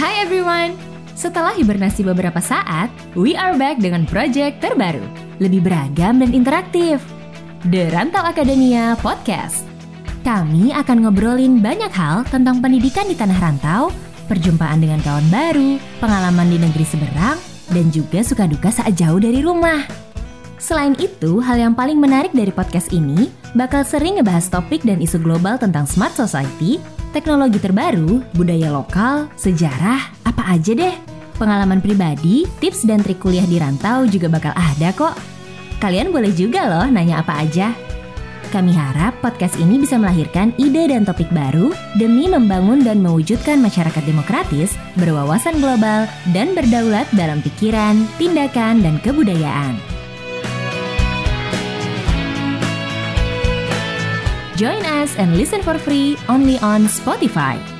Hai everyone! Setelah hibernasi beberapa saat, we are back dengan project terbaru. Lebih beragam dan interaktif. The Rantau Akademia Podcast. Kami akan ngobrolin banyak hal tentang pendidikan di tanah rantau, perjumpaan dengan kawan baru, pengalaman di negeri seberang, dan juga suka duka saat jauh dari rumah. Selain itu, hal yang paling menarik dari podcast ini bakal sering ngebahas topik dan isu global tentang smart society, teknologi terbaru, budaya lokal, sejarah, apa aja deh. Pengalaman pribadi, tips dan trik kuliah di rantau juga bakal ada kok. Kalian boleh juga loh nanya apa aja. Kami harap podcast ini bisa melahirkan ide dan topik baru demi membangun dan mewujudkan masyarakat demokratis, berwawasan global, dan berdaulat dalam pikiran, tindakan, dan kebudayaan. Join us and listen for free only on Spotify.